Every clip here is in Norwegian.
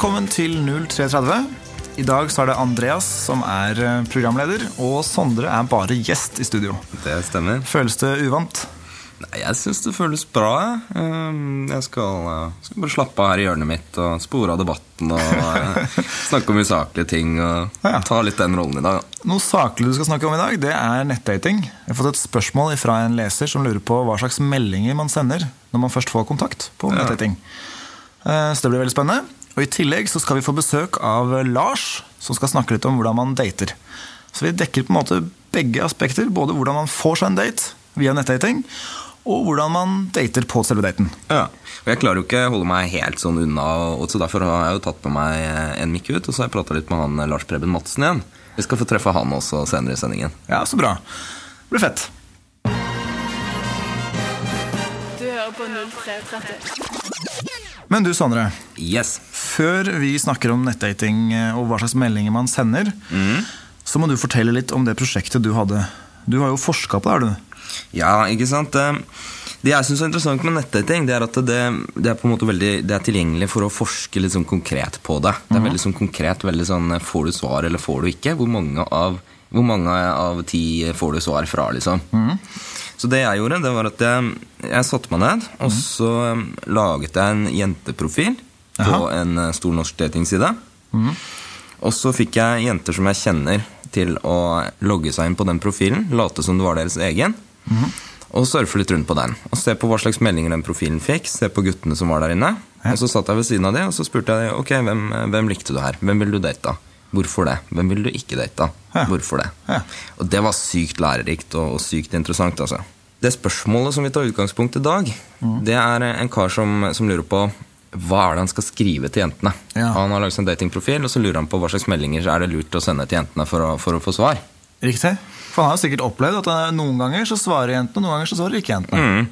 Velkommen til 0330. I dag så er det Andreas som er eh, programleder, og Sondre er bare gjest i studio. Det stemmer. Føles det uvant? Nei, jeg syns det føles bra. jeg. Um, skal, uh, skal bare slappe av her i hjørnet mitt og spore av debatten og uh, snakke om usaklige ting. Og ta litt den rollen i dag. Noe saklig du skal snakke om i dag, det er nettdating. Jeg har fått et spørsmål fra en leser som lurer på hva slags meldinger man sender når man først får kontakt på Ja. nettdating. Eh, Så det blir veldig spennende. Og I tillegg så skal vi få besøk av Lars, som skal snakke litt om hvordan man dater. Så vi dekker på en måte begge aspekter. Både hvordan man får seg en date via nettdating, og hvordan man dater på selve daten. Ja. Og jeg klarer jo ikke å holde meg helt sånn unna, og så derfor har jeg jo tatt med meg en mikk ut, og så har jeg prata litt med han Lars Preben Madsen igjen. Vi skal få treffe han også senere i sendingen. Ja, så bra. Det blir fett. Du hører på 0330. Men du, Sondre. Yes. Før vi snakker om nettdating eh, og hva slags meldinger man sender, så må du fortelle litt om det prosjektet du hadde. Du har jo forska på det, har du? Ja, ikke sant? Det, det jeg syns er interessant med nettdating, det er at det, det er på en måte veldig Det er tilgjengelig for å forske litt sånn konkret på det. Det er veldig sånn konkret, veldig sånn Får du svar, eller får du ikke? Hvor mange av, hvor mange av ti får du svar fra, liksom? Så det jeg gjorde, det var at jeg, jeg satte meg ned, og så um, laget jeg en jenteprofil på Jaha. en eh, stor norsk datingside. Og så fikk jeg jenter som jeg kjenner, til å logge seg inn på den profilen, late som det var deres egen, og surfe litt rundt på den. Og se på hva slags meldinger den profilen fikk, se på guttene som var der inne. Og så satt jeg ved siden av dem, og så spurte jeg ok, hvem, hvem likte du her? Hvem vil du date? Hvorfor det? Hvem vil du ikke date? Ja. Hvorfor det? Ja. Og det var sykt lærerikt og, og sykt interessant, altså. Det spørsmålet som vi tar utgangspunkt i i dag, det er en kar som, som lurer på hva er det han skal skrive til jentene. Ja. Han har laget en datingprofil, og så lurer han på hva slags meldinger er det lurt å sende til jentene for å, for å få svar. Riktig. For han har jo sikkert opplevd at eh, noen ganger så svarer jentene, og noen ganger så svarer ikke jentene.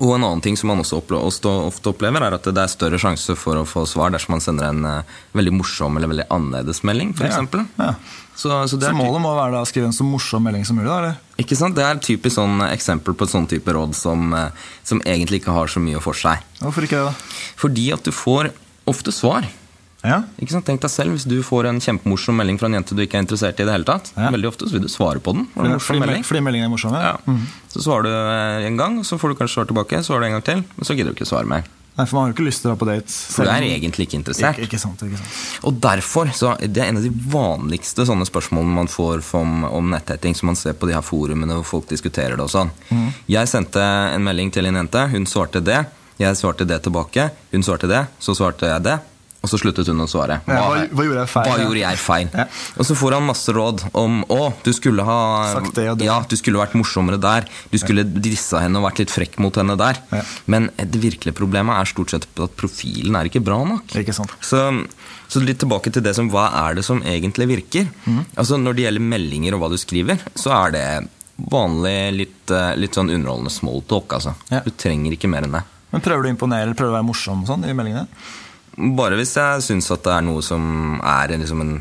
Og en annen ting som man også ofte opplever, er at det er større sjanse for å få svar dersom man sender en eh, veldig morsom eller veldig annerledes melding, f.eks. Ja. Ja. Så, så Så målet må være å skrive en så morsom melding som mulig, da? eller? ikke sant? Det er et typisk sånn eksempel på et sånn type råd som, eh, som egentlig ikke har så mye for seg. Hvorfor ikke det, da? Fordi at du får ofte svar. Ja. Ikke sant? Tenk deg selv hvis du får en kjempemorsom melding fra en jente du ikke er interessert i. i det hele tatt. Ja. Veldig ofte så vil du svare på den. Det en morsom Fordi, melding. fordi meldingen er morsom? Ja. Ja. Så svarer du eh, en gang, så får du kanskje svar tilbake. Svarer du en gang til, men så gidder du ikke svare mer. Nei, for man har jo ikke lyst til å dra på date. For du er egentlig ikke interessert. Ikke, ikke sant, ikke sant. Og derfor, så Det er en av de vanligste sånne spørsmålene man får om, om nettdating, som man ser på de her forumene hvor folk diskuterer det og sånn. Jeg sendte en melding til en jente, hun svarte det. Jeg svarte det tilbake. Hun svarte det, så svarte jeg det. Og så sluttet hun å svare. Ja, hva- hva gjorde jeg feil? Hva gjorde jeg feil? Ja. Og så får han masse råd om å, du skulle ha Sagt det og det. Ja, du skulle vært morsommere der. Du skulle drissa henne og vært litt frekk mot henne der. Ja. Men det virkelige problemet er stort sett at profilen er ikke bra nok. Ikke sant. Så, så litt tilbake til det som hva er det som egentlig virker. Mm. Altså Når det gjelder meldinger og hva du skriver, så er det vanlig litt, eh, litt sånn underholdende smalltalk. Altså. Ja. Du trenger ikke mer enn det. Men Prøver du å imponere eller prøver å være morsom sånn i meldingene? Bare hvis jeg syns at det er noe som er liksom en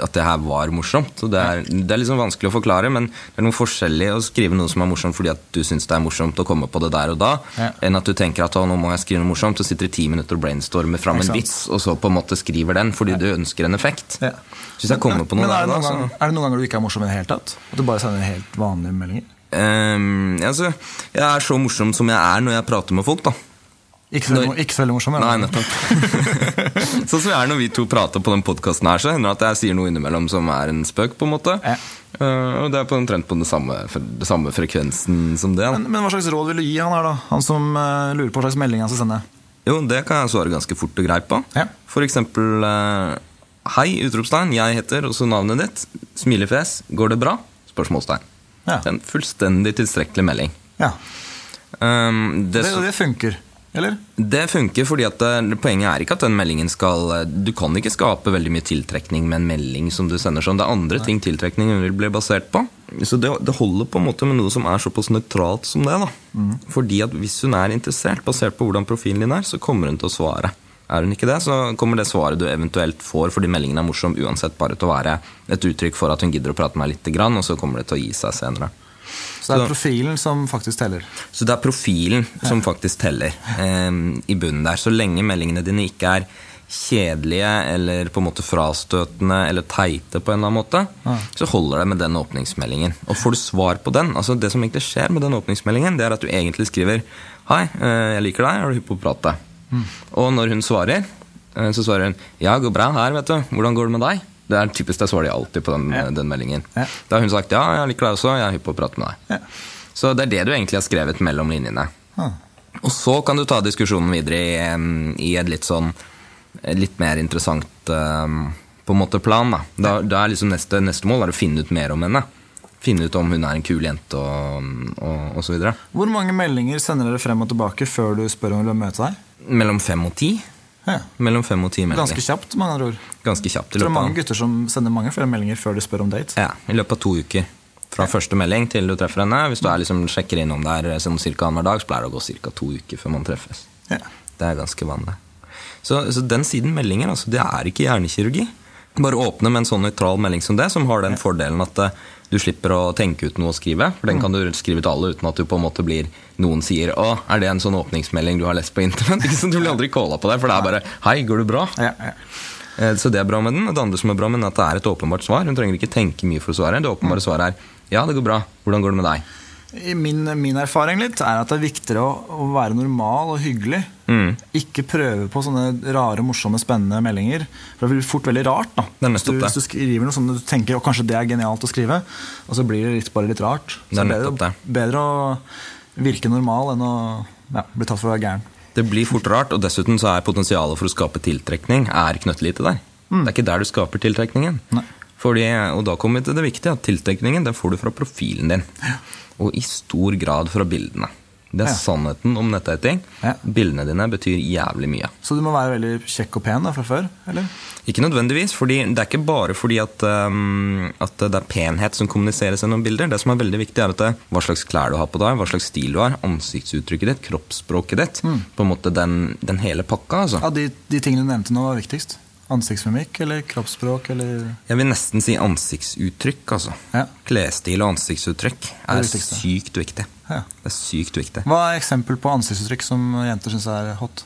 at det her var morsomt. Så det, er, det er liksom vanskelig å forklare, men det er noe forskjellig å skrive noe som er morsomt fordi at du syns det er morsomt å komme på det der og da, Ja. enn at du tenker at nå må jeg skrive noe morsomt, og sitter i ti minutter og brainstormer fram en vits, og så på en måte skriver den fordi du ønsker en effekt. Ja. Hvis jeg kommer på noe Men er der og da, ganger, så er det noen ganger du ikke er morsom i det hele tatt? At du bare sender helt vanlige meldinger? Um, altså, Jeg er så morsom som jeg er når jeg prater med folk, da. Ikke så, veldig, morsom, ikke så veldig morsom? Nei, nettopp. sånn som vi er når vi to prater på den podkasten her, så hender det at jeg sier noe innimellom som er en spøk, på en måte. Ja. Uh, og det er på omtrent på den samme, den samme frekvensen som det. Men, men hva slags råd vil du gi han her, da? Han som uh, lurer på hva slags melding han skal sende? Jo, det kan jeg svare ganske fort og greit på. Ja. For eksempel uh, Hei, utropstegn, jeg heter også navnet ditt. Smilefjes. Går det bra? Spørsmålstegn. Ja. En fullstendig tilstrekkelig melding. ja. Um, det, Det, det funker, eller? Det funker fordi at eh, Poenget er ikke at den meldingen skal eh, Du kan ikke skape veldig mye tiltrekning med en melding som du sender sånn. Det er andre ting tiltrekningen vil bli basert på. Så det, det holder på en måte med noe som er såpass nøytralt som det. da. Fordi at hvis hun er interessert, basert på hvordan profilen din er, så kommer hun til å svare. Er hun ikke det, så kommer det svaret du eventuelt får fordi meldingen er morsom, uansett bare til å være et uttrykk for at hun gidder å prate med deg lite grann, og så kommer det til å gi seg senere. Så det er profilen som faktisk teller. Så det er profilen som faktisk teller eh, i bunnen der. Så lenge meldingene dine ikke er kjedelige eller på en måte frastøtende eller teite på en eller annen måte, så holder det med den åpningsmeldingen. Og får du svar på den altså Det som egentlig skjer med den åpningsmeldingen, det er at du egentlig skriver Hei, eh, jeg liker deg, er du hypp på å prate? Og når hun svarer, eh, så svarer hun Ja, går bra her, vet du. Hvordan går det med deg? Det er typisk, det svarer de alltid på den, Ja. den meldingen. Ja. Da har hun sagt ja, jeg liker deg også, jeg er hypp på å prate med deg. Ja. Så det er det du egentlig har skrevet mellom linjene. Ah. Og så kan du ta diskusjonen videre i, i et litt sånn Litt mer interessant um, på en måte plan. Da, da, da er liksom neste, neste mål er å finne ut mer om henne. Finne ut om hun er en kul jente og, og, og så videre. Hvor mange meldinger sender dere frem og tilbake før du spør om hun vil møte deg? Mellom fem og ti. Ja. Mellom fem og ti meldinger. Ganske kjapt, med andre ord. Ganske kjapt. I Det er mange gutter som sender mange flere meldinger før de spør om date. ja, I løpet av to uker. Fra første melding til du treffer henne. Hvis du er liksom, sjekker innom der sånn cirka annenhver dag, så pleier det å gå ca. to uker før man treffes. Ja. Det er ganske vanlig. Så, så den siden meldinger, altså, det er ikke hjernekirurgi. Bare åpne med en sånn nøytral melding som det, som har den fordelen at eh, du slipper å tenke ut noe å skrive. For den kan du skrive til alle uten at du på en måte blir noen sier 'Å, er det en sånn åpningsmelding du har lest på internett?' Du blir aldri calla på det, for det er bare 'Hei, går det bra?' Ja, ja. Eh, Så det er bra med den. Det andre som er bra med den, er at det er et åpenbart svar. Hun trenger ikke tenke mye for å svare. Det åpenbare svaret er 'Ja, det går bra. Hvordan går det med deg?' Min, min erfaring litt er at det er viktigere å, å være normal og hyggelig. Mm. Ikke prøve på sånne rare, morsomme, spennende meldinger. For det blir fort veldig rart. da hvis, du, hvis du skriver noe sånt du tenker og kanskje det er genialt å skrive, og så blir det litt, bare litt rart. Det er bedre, bedre å virke normal enn å ja, bli tatt for å være gæren. Det blir fort rart, og dessuten så er potensialet for å skape tiltrekning er knøttlite der. Det er ikke der du skaper tiltrekningen. Fordi, og da kommer vi til det viktige, at tiltrekningen den får du fra profilen din. Og i stor grad fra bildene. Det er Ja. sannheten om nettdating. Ja. Bildene dine betyr jævlig mye. Så du må være veldig kjekk og pen da, fra før? eller? Ikke nødvendigvis, fordi det er ikke bare fordi at, um, at det er penhet som kommuniseres gjennom bilder. Det som er veldig viktig, er at det, hva slags klær du har på deg, hva slags stil du har, ansiktsuttrykket ditt, kroppsspråket ditt. På en måte den, den hele pakka, altså. Ja, de, de tingene du nevnte nå, var viktigst. Ansiktsmimikk eller kroppsspråk eller Jeg vil nesten si ansiktsuttrykk, altså. Ja. Klesstil og ansiktsuttrykk er det sykt viktig. Ja. Det er sykt viktig. Hva er eksempel på ansiktsuttrykk som jenter syns er hot?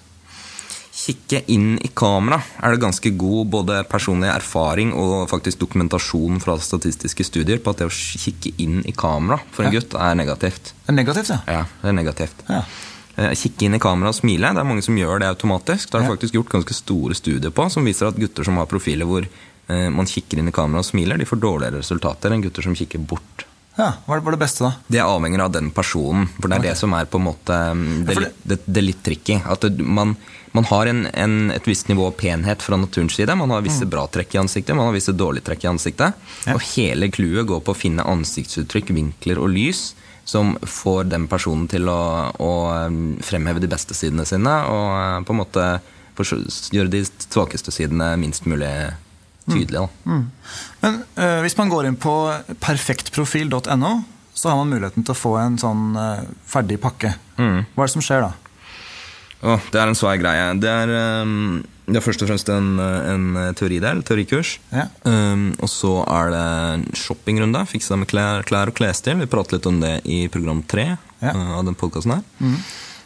Kikke inn i kamera er det ganske god både personlig erfaring og faktisk dokumentasjon fra statistiske studier på at det å kikke inn i kamera for en Ja. gutt er negativt. Det er negativt, ja. Ja, det er negativt. ja. Eh, Kikke inn i kamera og smile. Det er mange som gjør det automatisk. Det er faktisk gjort ganske store studier på som viser at gutter som har profiler hvor eh, man kikker inn i kamera og smiler, de får dårligere resultater enn gutter som kikker bort. Ja. Hva var det beste, da? Det avhenger av den personen, for det er det som er på en måte det, det, litt- det, det er litt tricky. At det, man, man har en, en, et visst nivå av penhet fra naturens side. Man har visse bra trekk i ansiktet, man har visse dårlige trekk i ansiktet. Mm. Ja. Og hele clouet går på å finne ansiktsuttrykk, vinkler og lys som får den personen til å, å um, fremheve de beste sidene sine, og uh, på en måte gjøre de svakeste sidene minst mulig tydelige. Da. Men uh, hvis man går inn på perfektprofil.no, så har man muligheten til å få en sånn uh, ferdig pakke. Mm. Hva er det som skjer da? Oh, det er en svær greie. Det er, um, det er først og fremst en, en teoridel, teorikurs. Ja. Um, og så er det en shoppingrunde. Fikse deg med klær, klær og klesstil. Vi prater litt om det i program tre Ja. uh, av den podkasten her.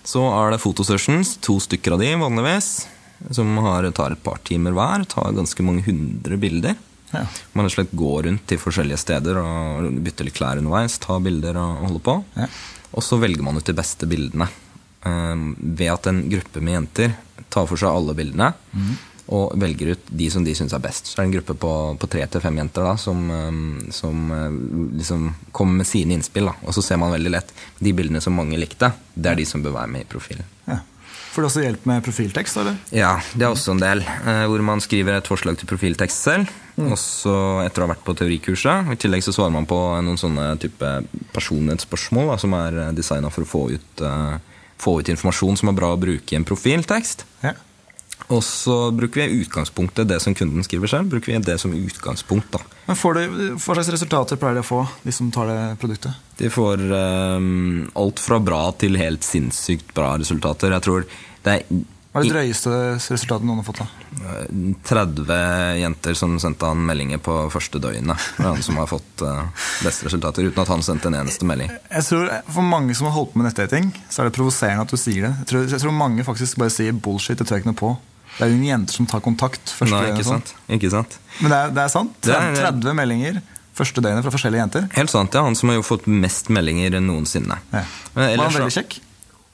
Så er det fotosessions, to stykker av de vanligvis. Som har, tar et par timer hver. Tar ganske mange hundre bilder. Ja. Man slett går rundt til forskjellige steder og bytter litt klær underveis. Tar bilder og holder på. Ja. Og så velger man ut de beste bildene. Um, ved at en gruppe med jenter tar for seg alle bildene og velger ut de som de syns er best. Så er det en gruppe på, på tre til fem jenter da, som, eh, som eh, liksom kommer med sine innspill. Da. Og så ser man veldig lett de bildene som mange likte. Det er de som bør være med i profilen. Ja. Får du også hjelp med profiltekst, eller? Ja, det er også en del. Eh, hvor man skriver et forslag til profiltekst selv. Og så etter å ha vært på teorikurset. I tillegg så svarer man på noen sånne type personlighetsspørsmål da, som er designa for å få ut, eh, få ut informasjon som er bra å bruke i en profiltekst. Ja. Og så bruker vi utgangspunktet det som kunden skriver selv. bruker vi det som utgangspunkt da. Men får du, Hva slags resultater pleier de å få, de som tar det produktet? De får um, alt fra bra til helt sinnssykt bra resultater. Jeg tror det er Hva er det drøyeste resultatet noen har fått? da? 30 jenter som sendte han meldinger på første døgnet. Han som har fått eh, beste resultater, uten at han sendte en eneste melding. Jeg tror For mange som har holdt på med nettdating, så er det provoserende at du sier det. Jeg tror, jeg tror mange faktisk bare sier bullshit. Det tør jeg ikke noe på. Det er jo ingen jenter som tar kontakt første Nei, ikke sånn. sant? Ikke sant? Men det er, det er sant? Det er- 30 meldinger første døgnet fra forskjellige jenter. Helt sant, ja. Han som har jo fått mest meldinger noensinne. Ja. Ellers, Var han veldig kjekk?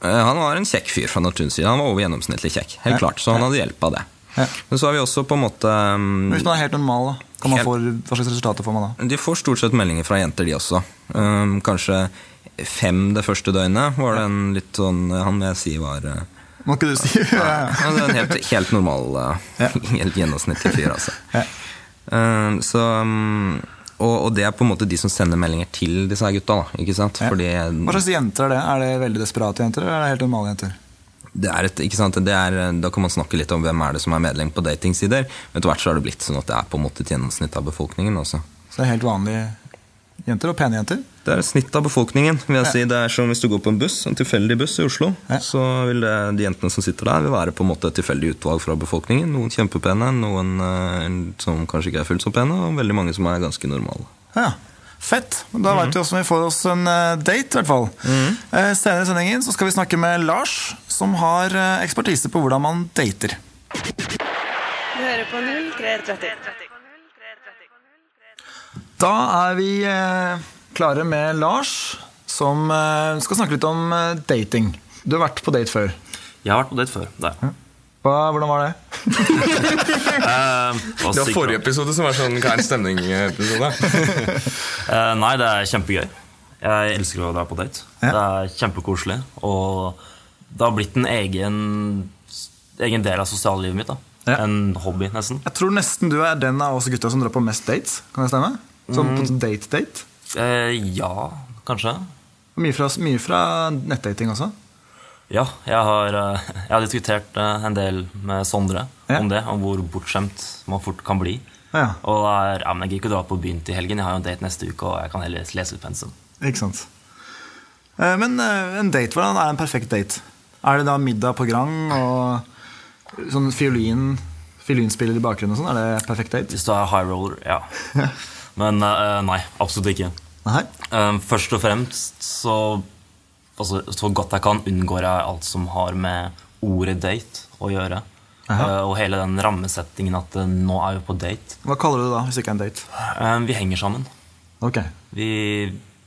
Eh, Han var en kjekk fyr fra naturens side. Han var over gjennomsnittlig kjekk. Helt Ja. klart, Så han hadde hjelp av det. Ja. Men så har vi også på en måte um, Hvis man er helt normal, da, kan man Helt- få, hva slags resultater får man da? De får stort sett meldinger fra jenter, de også. Um, kanskje fem det første døgnet var det en litt sånn Han vil jeg si var uh, Må ikke du si? ja, det er en helt, helt normal, Ja. helt gjennomsnittlig fyr, altså. Um, så um, og, og det er på en måte de som sender meldinger til disse gutta, da. Ikke sant? Fordi Hva slags jenter er det? Er det veldig desperate jenter, eller er det helt normale jenter? det er et, ikke sant? Det er, da kan man snakke litt om hvem er det som er medlem på datingsider. Men etter hvert så har det blitt sånn at det er på en måte et gjennomsnitt av befolkningen. også. Så det er helt vanlige jenter, og pene jenter? Det er et snitt av befolkningen. vil jeg Ja. si. Det er som hvis du går på en buss, en tilfeldig buss i Oslo. Ja. Så vil det, de jentene som sitter der, vil være på en måte et tilfeldig utvalg fra befolkningen. Noen kjempepene, noen uh, som kanskje ikke er fullt så pene, og veldig mange som er ganske normale. Ja, Fett. Da vet vi også om vi får oss en eh, date, i hvert fall. Eh, senere i sendingen så skal vi snakke med Lars, som har eh, ekspertise på hvordan man dater. Du hører på 0330. Da er vi eh, klare med Lars, som eh, skal snakke litt om eh, dating. Du har vært på date før. Jeg har vært på date før. Det. Hva, hvordan var det? Eh, Det var forrige episode som var sånn Kær stemning-episode. uh, nei, det er kjempegøy. Jeg elsker å dra på date. Ja. Det er kjempekoselig. Og det har blitt en egen, egen del av sosiallivet mitt. da Ja. En hobby, nesten. Jeg tror nesten du er den av oss gutta som drar på mest dates. Kan det stemme? Sånn på date-date. Eh, ja, kanskje. Mye fra, mye fra nettdating også. Ja, jeg har, eh, jeg har diskutert eh, en del med Sondre Ja. om det. Om hvor bortskjemt man fort kan bli. Ja, Og er, ja, men jeg gidder ikke å dra på byen til helgen. Jeg har jo en date neste uke, og jeg kan heller lese ut pensum. ikke sant. Eh, Men en date, hvordan er en perfekt date? Er det da middag på Grand og sånn fiolin, fiolinspiller i bakgrunnen og sånn? Er det perfekt date? Hvis du er high roller, ja. Men nei, absolutt ikke. Um, først og fremst så altså, Så godt jeg kan, unngår jeg alt som har med ordet date å gjøre. Uh, og hele den rammesettingen at uh, nå er vi på date. Hva kaller du det da, hvis det ikke er en date? Um, vi henger sammen. Ok. Vi,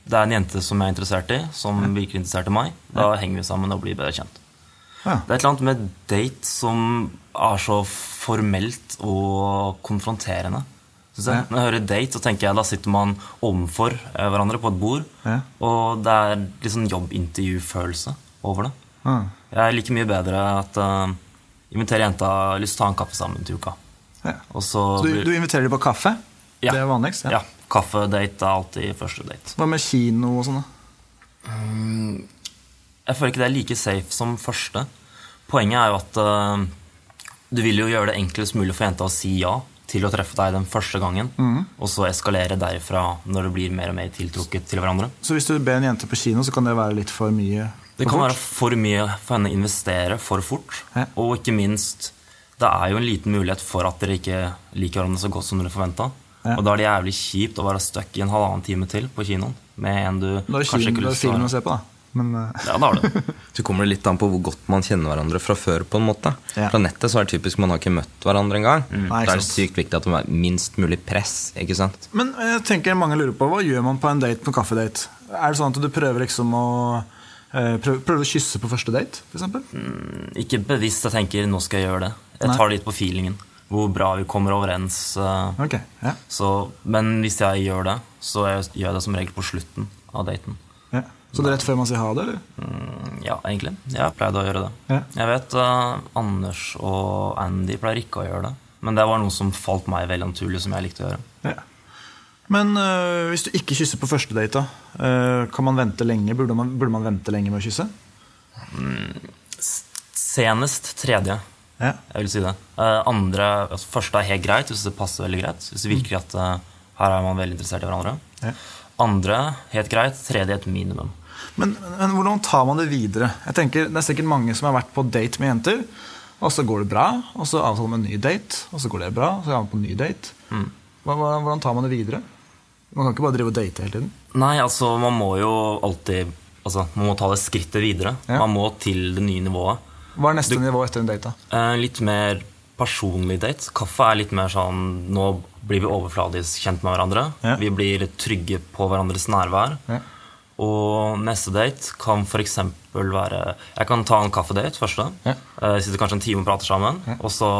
det er en jente som jeg er interessert i, som virker interessert i meg. Da henger vi sammen og blir bedre kjent. Ja. Det er et eller annet med date som er så formelt og konfronterende. Ja. Når jeg hører date, så tenker jeg da sitter man overfor eh, hverandre på et bord. Ja. Og det er litt sånn jobbintervjufølelse over det. Ah. Jeg liker mye bedre at uh, inviterer jenta lyst til å ta en kaffe sammen til uka. Ja. Så, du, du inviterer dem på kaffe? Ja. Det er vanligst? ja. Kaffedate er alltid første date. Hva med kino og sånn? da? Jeg føler ikke det er like safe som første. Poenget er jo at uh, du vil jo gjøre det enklest mulig for jenta å si ja til å treffe deg den første gangen, og så eskalere derifra når det blir mer og mer tiltrukket til hverandre. Så hvis du ber en jente på kino, så kan det være litt for mye? Det kan fort? være for mye for henne å investere for fort. Hæ? Og ikke minst, det er jo en liten mulighet for at dere ikke liker hverandre så godt som dere forventa. Og da er det jævlig kjipt å være stuck i en halvannen time til på kinoen med en du kanskje ikke lyst til å se på, da. Men eh, Ja, det har du det. Så kommer det litt an på hvor godt man kjenner hverandre fra før. på en måte Ja. Fra nettet så er det typisk man har ikke møtt hverandre engang. Mm. Da er det sykt viktig at det er minst mulig press. ikke sant? Men jeg tenker mange lurer på, hva gjør man på en date på kaffedate? Er det sånn at du prøver liksom å eh, prøver, prøver å kysse på første date, for eksempel? Ikke bevisst jeg tenker nå skal jeg gjøre det. Jeg Nei. tar det litt på feelingen. Hvor bra vi kommer overens. Okay, ja. Så, men hvis jeg gjør det, så gjør jeg det som regel på slutten av daten. Så det er rett før man sier ha det, eller? Mm, Ja, egentlig. Jeg pleide å gjøre det. Ja. Jeg vet uh, Anders og Andy pleier ikke å gjøre det. Men det var noe som falt meg veldig naturlig, som jeg likte å gjøre. Ja. Men uh, hvis du ikke kysser på første date, da, øh, kan man vente lenge? Burde man, burde man vente lenge med å kysse? Senest tredje. Ja. Jeg vil si det. Andre, altså Første er helt greit, hvis det passer veldig greit. Hvis det virker at her er man veldig interessert i hverandre. Ja. Andre helt greit. Tredje et minimum. Men, men hvordan tar man det videre? Jeg tenker, Det er sikkert mange som har vært på date med jenter, og så går det bra, og så avtaler man en ny date, og så går det bra, og så er man på en ny date. Mm. hvordan, hvordan tar man det videre? Man kan ikke bare drive og date hele tiden. Nei, altså, man må jo alltid altså, Man må ta det skrittet videre. Ja. Man må til det nye nivået. Hva er neste nivå etter en date? da? Eh, litt mer personlig date. Kaffe er litt mer sånn Nå blir vi overfladisk kjent med hverandre. Ja. Vi blir trygge på hverandres nærvær. Ja. Og neste date kan f.eks. være Jeg kan ta en kaffedate første. Ja. Eh, Sitter kanskje en time og prater sammen. Og så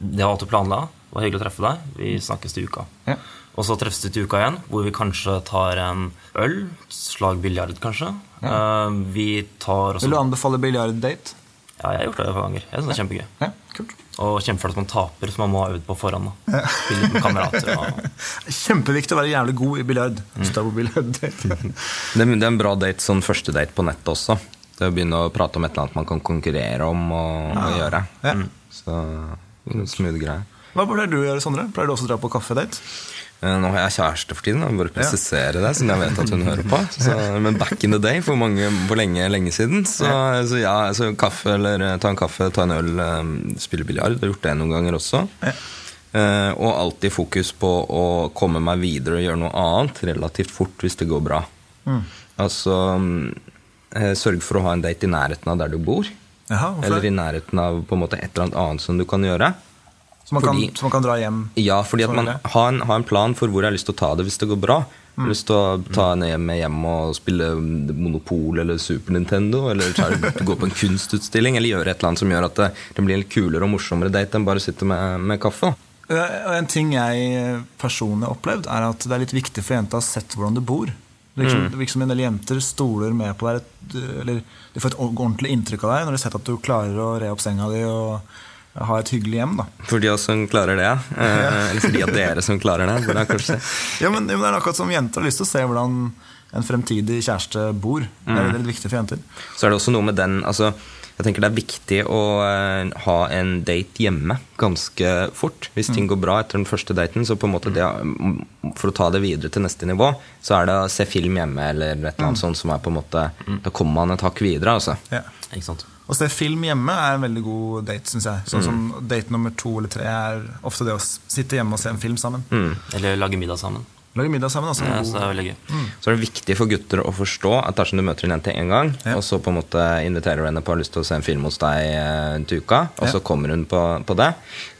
Det var alt du planla. Det var hyggelig å treffe deg. Vi snakkes til uka. Ja. Og så treffes vi til uka igjen, hvor vi kanskje tar en øl. Slag biljard, kanskje. Eh, Vi tar også Vil du anbefale biljarddate? Ja, jeg har gjort det et par ganger. Jeg synes det er kjempegøy. Ja, kult. Og kjempefælt at man taper, så man må ha øvd på forhånd. da. Spille med kamerater. Og... Kjempeviktig å være jævlig god i biljard. Mm. Det, er- det er en bra date, sånn første date på nettet også. Det å begynne å prate om et eller annet man kan konkurrere om og, og gjøre. Ja. Så en smooth greie. Hva pleier du å gjøre, Sondre? Pleier du også å dra på kaffedate? Eh, Nå har jeg kjæreste for tiden, jeg bare presisere det, siden jeg vet at hun hører på. Så, men back in the day, for, mange, for lenge, lenge siden, så, så ja, så kaffe eller ta en kaffe, ta en øl, eh, spille biljard. Har gjort det noen ganger også. Ja. Eh, og alltid fokus på å komme meg videre og gjøre noe annet relativt fort hvis det går bra. Altså eh, sørg for å ha en date i nærheten av der du bor. Jaha, Eller i nærheten av på en måte et eller annet annet som du kan gjøre. Så man, kan, fordi- så man kan dra hjem? Ja, fordi at man har en, har en plan for hvor jeg har lyst til å ta det hvis det går bra. Jeg Mm. har lyst til å ta henne med hjem og spille Monopol eller Super Nintendo. Eller gå på en kunstutstilling eller gjøre et eller annet som gjør at det, det blir en kulere og morsommere date enn bare å sitte med, med kaffe. En ting jeg personlig har opplevd, er at det er litt viktig for jenta å ha sett hvordan du bor. Liksom, mm. som- det virker som en del jenter stoler mer på deg, eller de får et ordentlig inntrykk av deg når de har sett at du klarer å re opp senga di og ha et hyggelig hjem. da. For de som klarer det. Eh, eller for de av dere som klarer det. jeg kanskje. Ja, men, men Det er akkurat som jenter har lyst til å se hvordan en fremtidig kjæreste bor. Det er litt viktig for jenter. Så er det også noe med den altså, Jeg tenker det er viktig å eh, ha en date hjemme ganske fort. Hvis ting går bra etter den første daten, så på en måte det, mm, for å ta det videre til neste nivå, så er det å se film hjemme eller et eller annet sånt som er på en måte Da kommer man et hakk videre, altså. Ja. Ikke sant? Å se film hjemme er en veldig god date, syns jeg. Sånn som Date nummer to eller tre er ofte det å sitte hjemme og se en film sammen. Eller lage middag sammen. Lage middag sammen. også. Ja, en så det er veldig gøy. Så er det viktig for gutter å forstå at dersom du møter en jente én gang, Ja. og så på en måte inviterer du henne på har lyst til å se en film hos deg en til uka, og Ja. så kommer hun på, på det,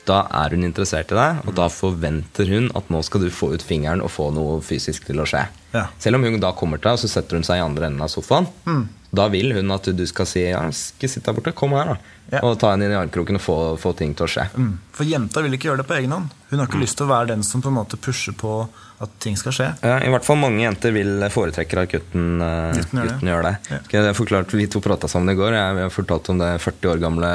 da er hun interessert i deg, og da forventer hun at nå skal du få ut fingeren og få noe fysisk til å skje. Ja. Selv om hun da kommer til deg, og så setter hun seg i andre enden av sofaen, Mm. Da vil hun at du skal si ja, ikke sitt der borte, kom her, da. Ja. Og ta henne inn i armkroken og få, få ting til å skje. Mm. For jenta vil ikke gjøre det på egen hånd. Hun har ikke lyst til å være den som på en måte pusher på at ting skal skje. Ja, I hvert fall mange jenter vil foretrekker at gutten, eh, Gutten gjør det. gjør det. Ja. Forklart, Vi to prata sammen i går. Jeg, jeg fortalte om det 40 år gamle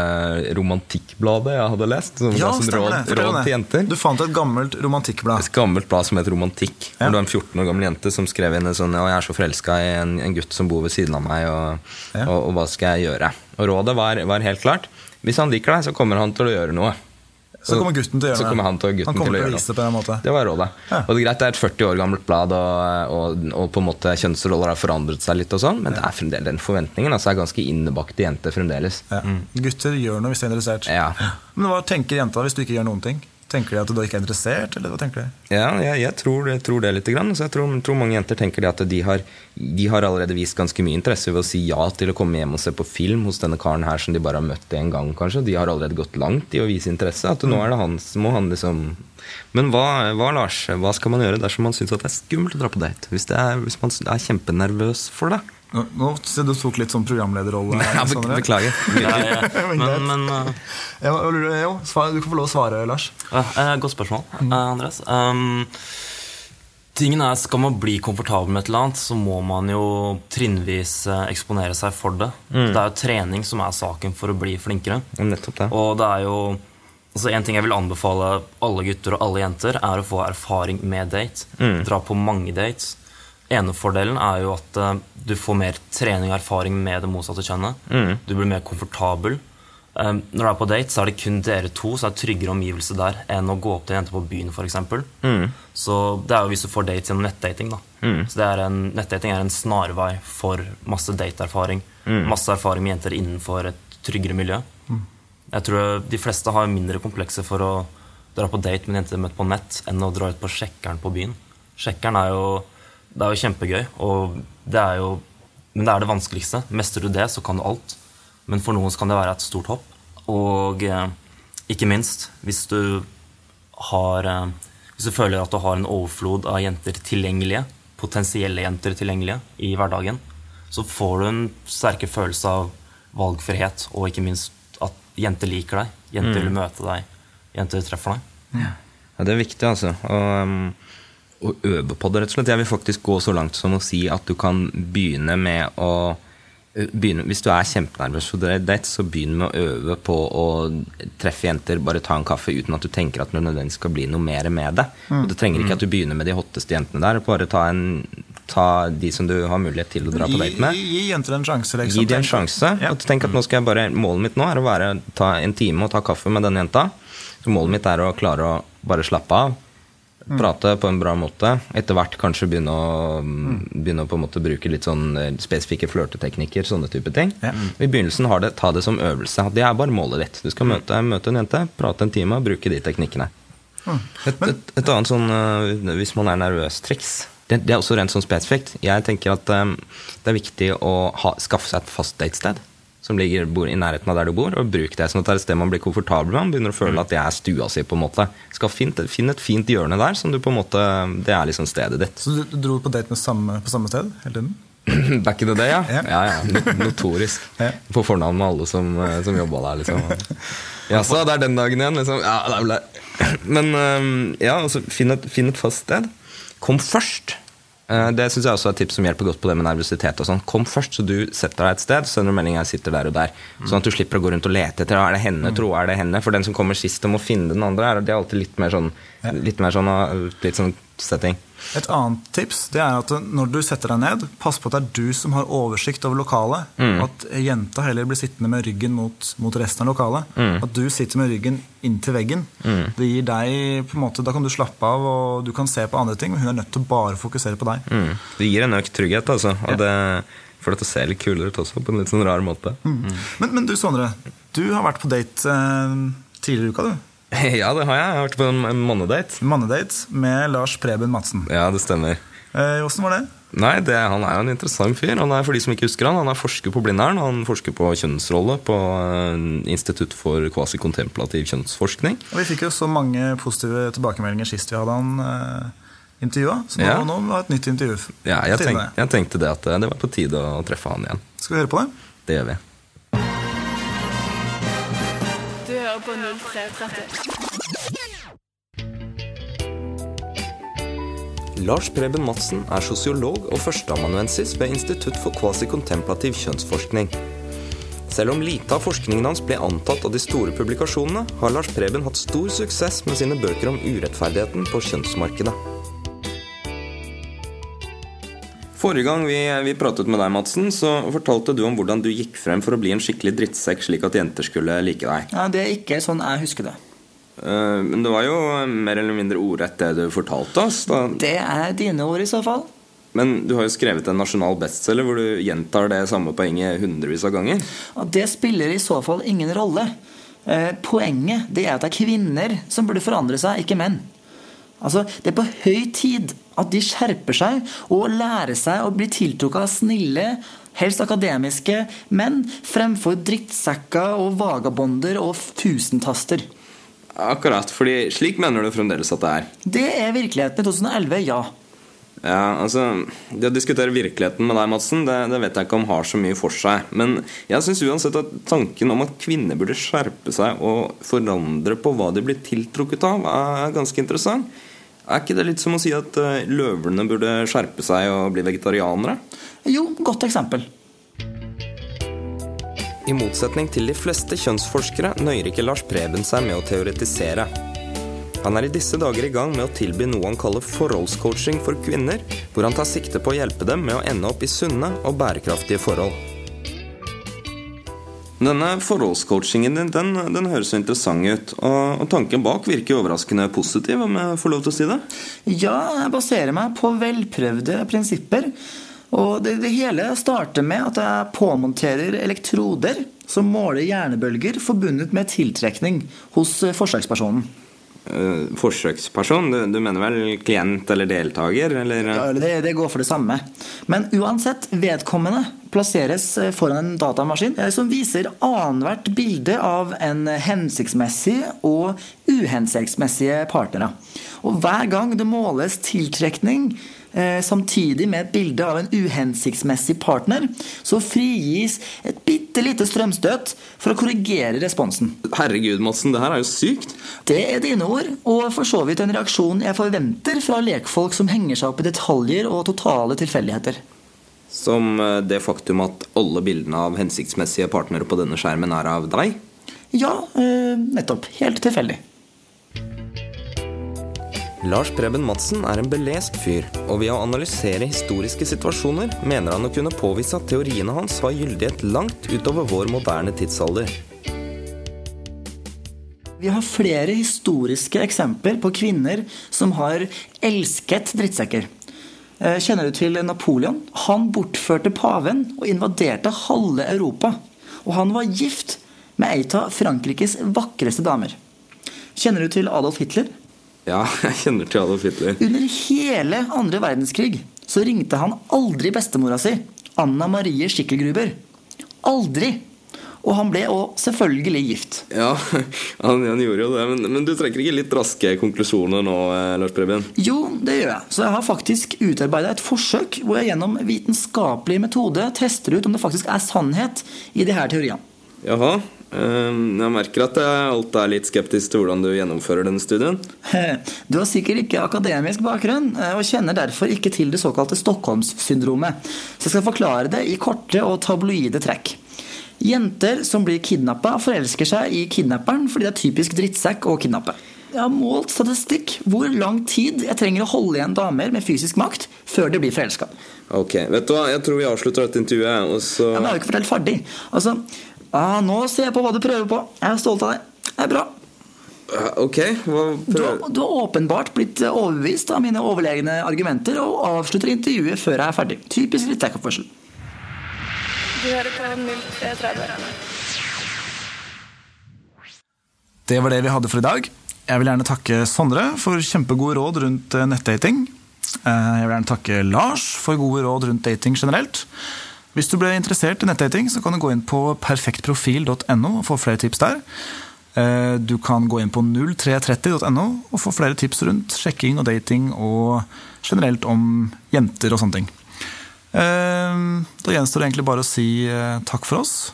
romantikkbladet jeg hadde lest. Som Ja, var sånn råd, råd til jenter. Du fant et gammelt romantikkblad. Et gammelt blad som het Romantikk. Ja. Det var en 14 år gammel jente som skrev inn en sånn jeg er så forelska i en, en gutt som bor ved siden av meg, og, Ja. og, og hva skal jeg gjøre? Og rådet var, var helt klart. Hvis han liker deg, så kommer han til å gjøre noe. Så kommer gutten til å gjøre Så det. kommer han til, gutten Han kommer til å til å vise det på en måte. Det var rådet. Ja. Og det er greit, det er et 40 år gammelt blad, og, og, og på en måte kjønnsroller har forandret seg litt, og sånn, men det er fremdeles den forventningen. altså er ganske innebakte jenter fremdeles. Ja. Gutter gjør noe hvis de er interessert. Ja. Men hva tenker jenta hvis du ikke gjør noen ting? Tenker de at du ikke er interessert, eller hva tenker de? Ja, jeg, jeg, tror, jeg tror det litt. Grann. Så jeg tror, tror mange jenter tenker det at de har, de har allerede vist ganske mye interesse ved å si ja til å komme hjem og se på film hos denne karen her som de bare har møtt én gang, kanskje. De har allerede gått langt i å vise interesse. At nå er det han som må han liksom Men hva, hva, Lars, hva skal man gjøre dersom man syns det er skummelt å dra på date? Hvis, det er, hvis man er kjempenervøs for det? Nå, nå du tok litt sånn programlederrolle. Ja, beklager. Men, men uh, Ja, hva lurer du- jo, du kan få lov å svare, Lars. ja, eh, Godt spørsmål, uh, Andreas. Um, tingen er, Skal man bli komfortabel med et eller annet, så må man jo trinnvis eh, eksponere seg for det. Det er jo trening som er saken for å bli flinkere. Nettopp det. Og det er jo altså En ting jeg vil anbefale alle gutter og alle jenter, er å få erfaring med date. Dra på mange dates. Enefordelen er jo at eh, du får mer trening og erfaring med det motsatte kjønnet. Du blir mer komfortabel. Um, når du er på date, så er det kun dere to, så er det tryggere omgivelse der enn å gå opp til en jente på byen, f.eks. Mm. Så det er jo hvis du får dates gjennom nettdating, da. Så det er en, nettdating er en snarvei for masse dateerfaring. Masse erfaring med jenter innenfor et tryggere miljø. Jeg tror de fleste har mindre komplekser for å dra på date med en jente møtt på nett enn å dra ut på sjekkeren på byen. Sjekkeren er jo, det er jo kjempegøy, og det er jo, men det er det vanskeligste. Mestrer du det, så kan du alt. Men for noen så kan det være et stort hopp. Og eh, ikke minst, hvis du har eh, Hvis du føler at du har en overflod av jenter tilgjengelige, potensielle jenter tilgjengelige, i hverdagen, så får du en sterkere følelse av valgfrihet, og ikke minst at jenter liker deg. Jenter vil møte deg. Jenter treffer deg. Ja, det er viktig, altså. Og um, å øve på det, rett og slett. Jeg vil faktisk gå så langt som å si at du kan begynne med å begynne, Hvis du er kjempenervøs for date, så begynn med å øve på å treffe jenter, bare ta en kaffe uten at du tenker at det nødvendigvis skal bli noe mer med det. Og Det trenger ikke at du begynner med de hotteste jentene der. Bare ta, en, ta de som du har mulighet til å dra på date med. Gi, gi jenter en sjanse. Liksom. Gi dem en sjanse. Ja. Og tenk at nå skal jeg bare, Målet mitt nå er å være, ta en time og ta kaffe med denne jenta. Så målet mitt er å klare å bare slappe av. Prate på en bra måte. Etter hvert kanskje begynne å, begynne å på en måte bruke litt sånn eh, spesifikke flørteteknikker. Sånne type ting. Ja. I begynnelsen har det, ta det som øvelse. Det er bare målet ditt. Du skal møte, møte en jente, prate en time, bruke de teknikkene. Et, et, et annet sånn, øh, hvis man er nervøs, triks det, det er også rent sånn spesifikt. Jeg tenker at um, det er viktig å ha, skaffe seg et fast datested som ligger i nærheten av der du bor, og bruk det sånn at det er et sted man blir komfortabel med. Man begynner å føle at det er stua si, på en måte. Skal finne, Finn et fint hjørne der, som du på en måte Det er liksom stedet ditt. Så du, dro på date med samme, på samme sted hele tiden? Back in the day, ja. Ja. ja, ja. Notorisk. Ja. På fornavn med alle som, eh, som jobba der, liksom. Jaså, det er den dagen igjen, liksom. Ja, det er vel det. Men ja, altså, finn et, finn et fast sted. Kom først. Eh, Det synes jeg også er et tips som hjelper godt på det med nervøsitet. og sånn. Kom først, så du setter deg et sted, sender melding jeg sitter der og der. Sånn at du slipper å gå rundt og lete etter er det henne, tro er det henne. For den som kommer sist og må finne den andre, er det alltid litt mer sånn, litt mer sånn, uh, litt sånn setting. Et annet tips det er at når du setter deg ned, pass på at det er du som har oversikt over lokalet. At jenta heller blir sittende med ryggen mot, mot resten av lokalet. At du sitter med ryggen inntil veggen. Det gir deg på en måte, Da kan du slappe av og du kan se på andre ting, men hun er nødt til å bare fokusere på deg. Mm. Det gir en økt trygghet, altså. Og det får deg til å se litt kulere ut også, på en litt sånn rar måte. Men, men du Sondre, du har vært på date eh, tidligere i uka, du. Ja, det har jeg. Jeg har vært på en mannedate. Mannedate med Lars Preben Madsen. Ja, det stemmer. Eh, var det? Nei, det, Han er jo en interessant fyr. Han er, for de som ikke husker han, han er forsker på Blindern. Han forsker på kjønnsrolle på eh, Institutt for kvasikontemplativ kjønnsforskning. Og Vi fikk jo så mange positive tilbakemeldinger sist vi hadde han eh, intervjua. Så nå, Ja. nå var det et nytt intervju. Ja, jeg, tenk, jeg tenkte det at eh, det var på tide å treffe han igjen. Skal vi høre på det? Det gjør vi. Hører på 0330. Lars Preben Madsen er sosiolog og førsteamanuensis ved Institutt for kvasikontemplativ kjønnsforskning. Selv om lite av forskningen hans ble antatt av de store publikasjonene, har Lars Preben hatt stor suksess med sine bøker om urettferdigheten på kjønnsmarkedet. Forrige gang vi, vi pratet med deg, Madsen, så fortalte du om hvordan du gikk frem for å bli en skikkelig drittsekk, slik at jenter skulle like deg. Ja, Det er ikke sånn jeg husker det. Uh, Men det var jo mer eller mindre ordrett det du fortalte oss. Da. Det er dine ord i så fall. Men du har jo skrevet en nasjonal bestselger hvor du gjentar det samme poenget hundrevis av ganger. Ja, det spiller i så fall ingen rolle. Uh, poenget det er at det er kvinner som burde forandre seg, ikke menn. Altså, Det er på høy tid at de skjerper seg og lærer seg å bli tiltrukket av snille, helst akademiske menn, fremfor drittsekker og vagabonder og tusentaster. Akkurat, fordi slik mener du fremdeles at det er. Det er virkeligheten i 2011, ja. Ja, altså, Det å diskutere virkeligheten med deg, Madsen, det, det vet jeg ikke om har så mye for seg. Men jeg syns uansett at tanken om at kvinner burde skjerpe seg og forandre på hva de blir tiltrukket av, er ganske interessant. Er ikke det litt som å si at løverne løvene burde skjerpe seg og bli vegetarianere? Jo, godt eksempel. I motsetning til de fleste kjønnsforskere nøyer ikke Lars Preben seg med å teoretisere. Han er i disse dager i gang med å tilby noe han kaller forholdscoaching for kvinner, hvor han tar sikte på å hjelpe dem med å ende opp i sunne og bærekraftige forhold. Denne forholdscoachingen din den, den høres så interessant ut, og, og tanken bak virker overraskende positiv, om jeg får lov til å si det? Ja, jeg baserer meg på velprøvde prinsipper. Og det, det hele starter med at jeg påmonterer elektroder som måler hjernebølger forbundet med tiltrekning hos forsøkspersonen. Eh, forsøksperson? Du, du mener vel klient eller deltaker, eller? Ja, det, det går for det samme. Men uansett, vedkommende plasseres eh, foran en datamaskin eh, som viser annethvert bilde av en hensiktsmessig og uhensiktsmessige partnere. Og hver gang det måles tiltrekning samtidig med et bilde av en uhensiktsmessig partner, så frigis et bitte lite strømstøt for å korrigere responsen. Herregud, Madsen, det her er jo sykt. Det er dine ord, og for så vidt en reaksjon jeg forventer fra lekfolk som henger seg opp i detaljer og totale tilfeldigheter. Som eh, det faktum at alle bildene av hensiktsmessige partnere på denne skjermen er av deg. Ja, eh, nettopp. Helt tilfeldig. Lars Preben Madsen er en belest fyr, og ved å analysere historiske situasjoner mener han å kunne påvise at teoriene hans har gyldighet langt utover vår moderne tidsalder. Vi har flere historiske eksempler på kvinner som har elsket drittsekker. Eh, Kjenner du til Napoleon? Han bortførte paven og invaderte halve Europa. Og han var gift med ei av Frankrikes vakreste damer. Kjenner du til Adolf Hitler? Ja, jeg kjenner til Adolf Hitler. Under hele andre verdenskrig så ringte han aldri bestemora si, Anna Marie Schickelgruber. Aldri! Og han ble òg selvfølgelig gift. Ja, han, han gjorde jo det, men, men du trekker ikke litt raske konklusjoner nå, eh, Lars Preben? Jo, det gjør jeg. Så jeg har faktisk utarbeida et forsøk hvor jeg gjennom vitenskapelig metode tester ut om det faktisk er sannhet i de her teoriene. Jaha. Eh, Jeg merker at jeg alltid er litt skeptisk til hvordan du gjennomfører denne studien. Du har sikkert ikke akademisk bakgrunn eh, og kjenner derfor ikke til det såkalte Stockholmssyndromet. Så jeg skal forklare det i korte og tabloide trekk. Jenter som blir kidnappa, forelsker seg i kidnapperen fordi det er typisk drittsekk å kidnappe. Jeg har målt statistikk hvor lang tid jeg trenger å holde igjen damer med fysisk makt før de blir forelska. Ok, vet du hva, jeg tror vi avslutter dette intervjuet, og så Ja, men jeg har jo ikke fortalt ferdig. Altså, ah, nå ser jeg på hva du prøver på. Jeg er stolt av deg. Det er bra. Ok, hva Du har, du har åpenbart blitt overbevist av mine overlegne argumenter og avslutter intervjuet før jeg er ferdig. Typisk litt dekkoppførsel. Du hører på 0330. Det var det vi hadde for i dag. Jeg vil gjerne takke Sondre for kjempegode råd rundt eh, nettdating. Eh, Jeg vil gjerne takke Lars for gode råd rundt dating generelt. Hvis du ble interessert i nettdating, så kan du gå inn på perfektprofil.no og få flere tips der. Eh, Du kan gå inn på 0330.no og få flere tips rundt sjekking og dating og generelt om jenter og sånne ting. Eh, Da gjenstår det egentlig bare å si eh, takk for oss,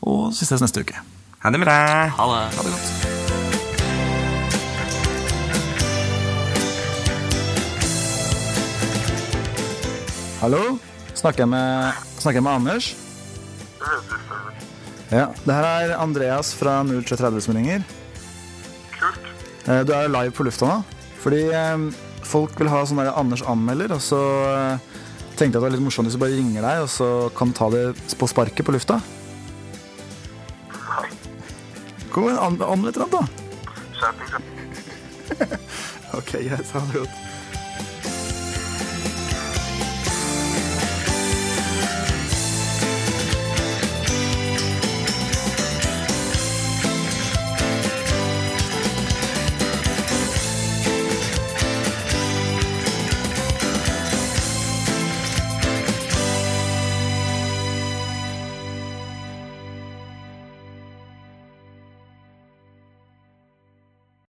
og vi ses neste uke. Ha det bra! Ha det. Ha det godt. Hallo? Snakker jeg med, snakker jeg med Anders? Ja, det her er Andreas fra 0330 som ringer. Kult. Eh, Du er live på lufta nå. Fordi eh, folk vil ha sånn der Anders anmelder, og så eh, tenkte jeg at det var litt morsomt hvis du bare ringer deg, og så kan du ta det på sparket på lufta. Kom Gå an- litt, et eller annet, da. Ok, greit. Ha det godt.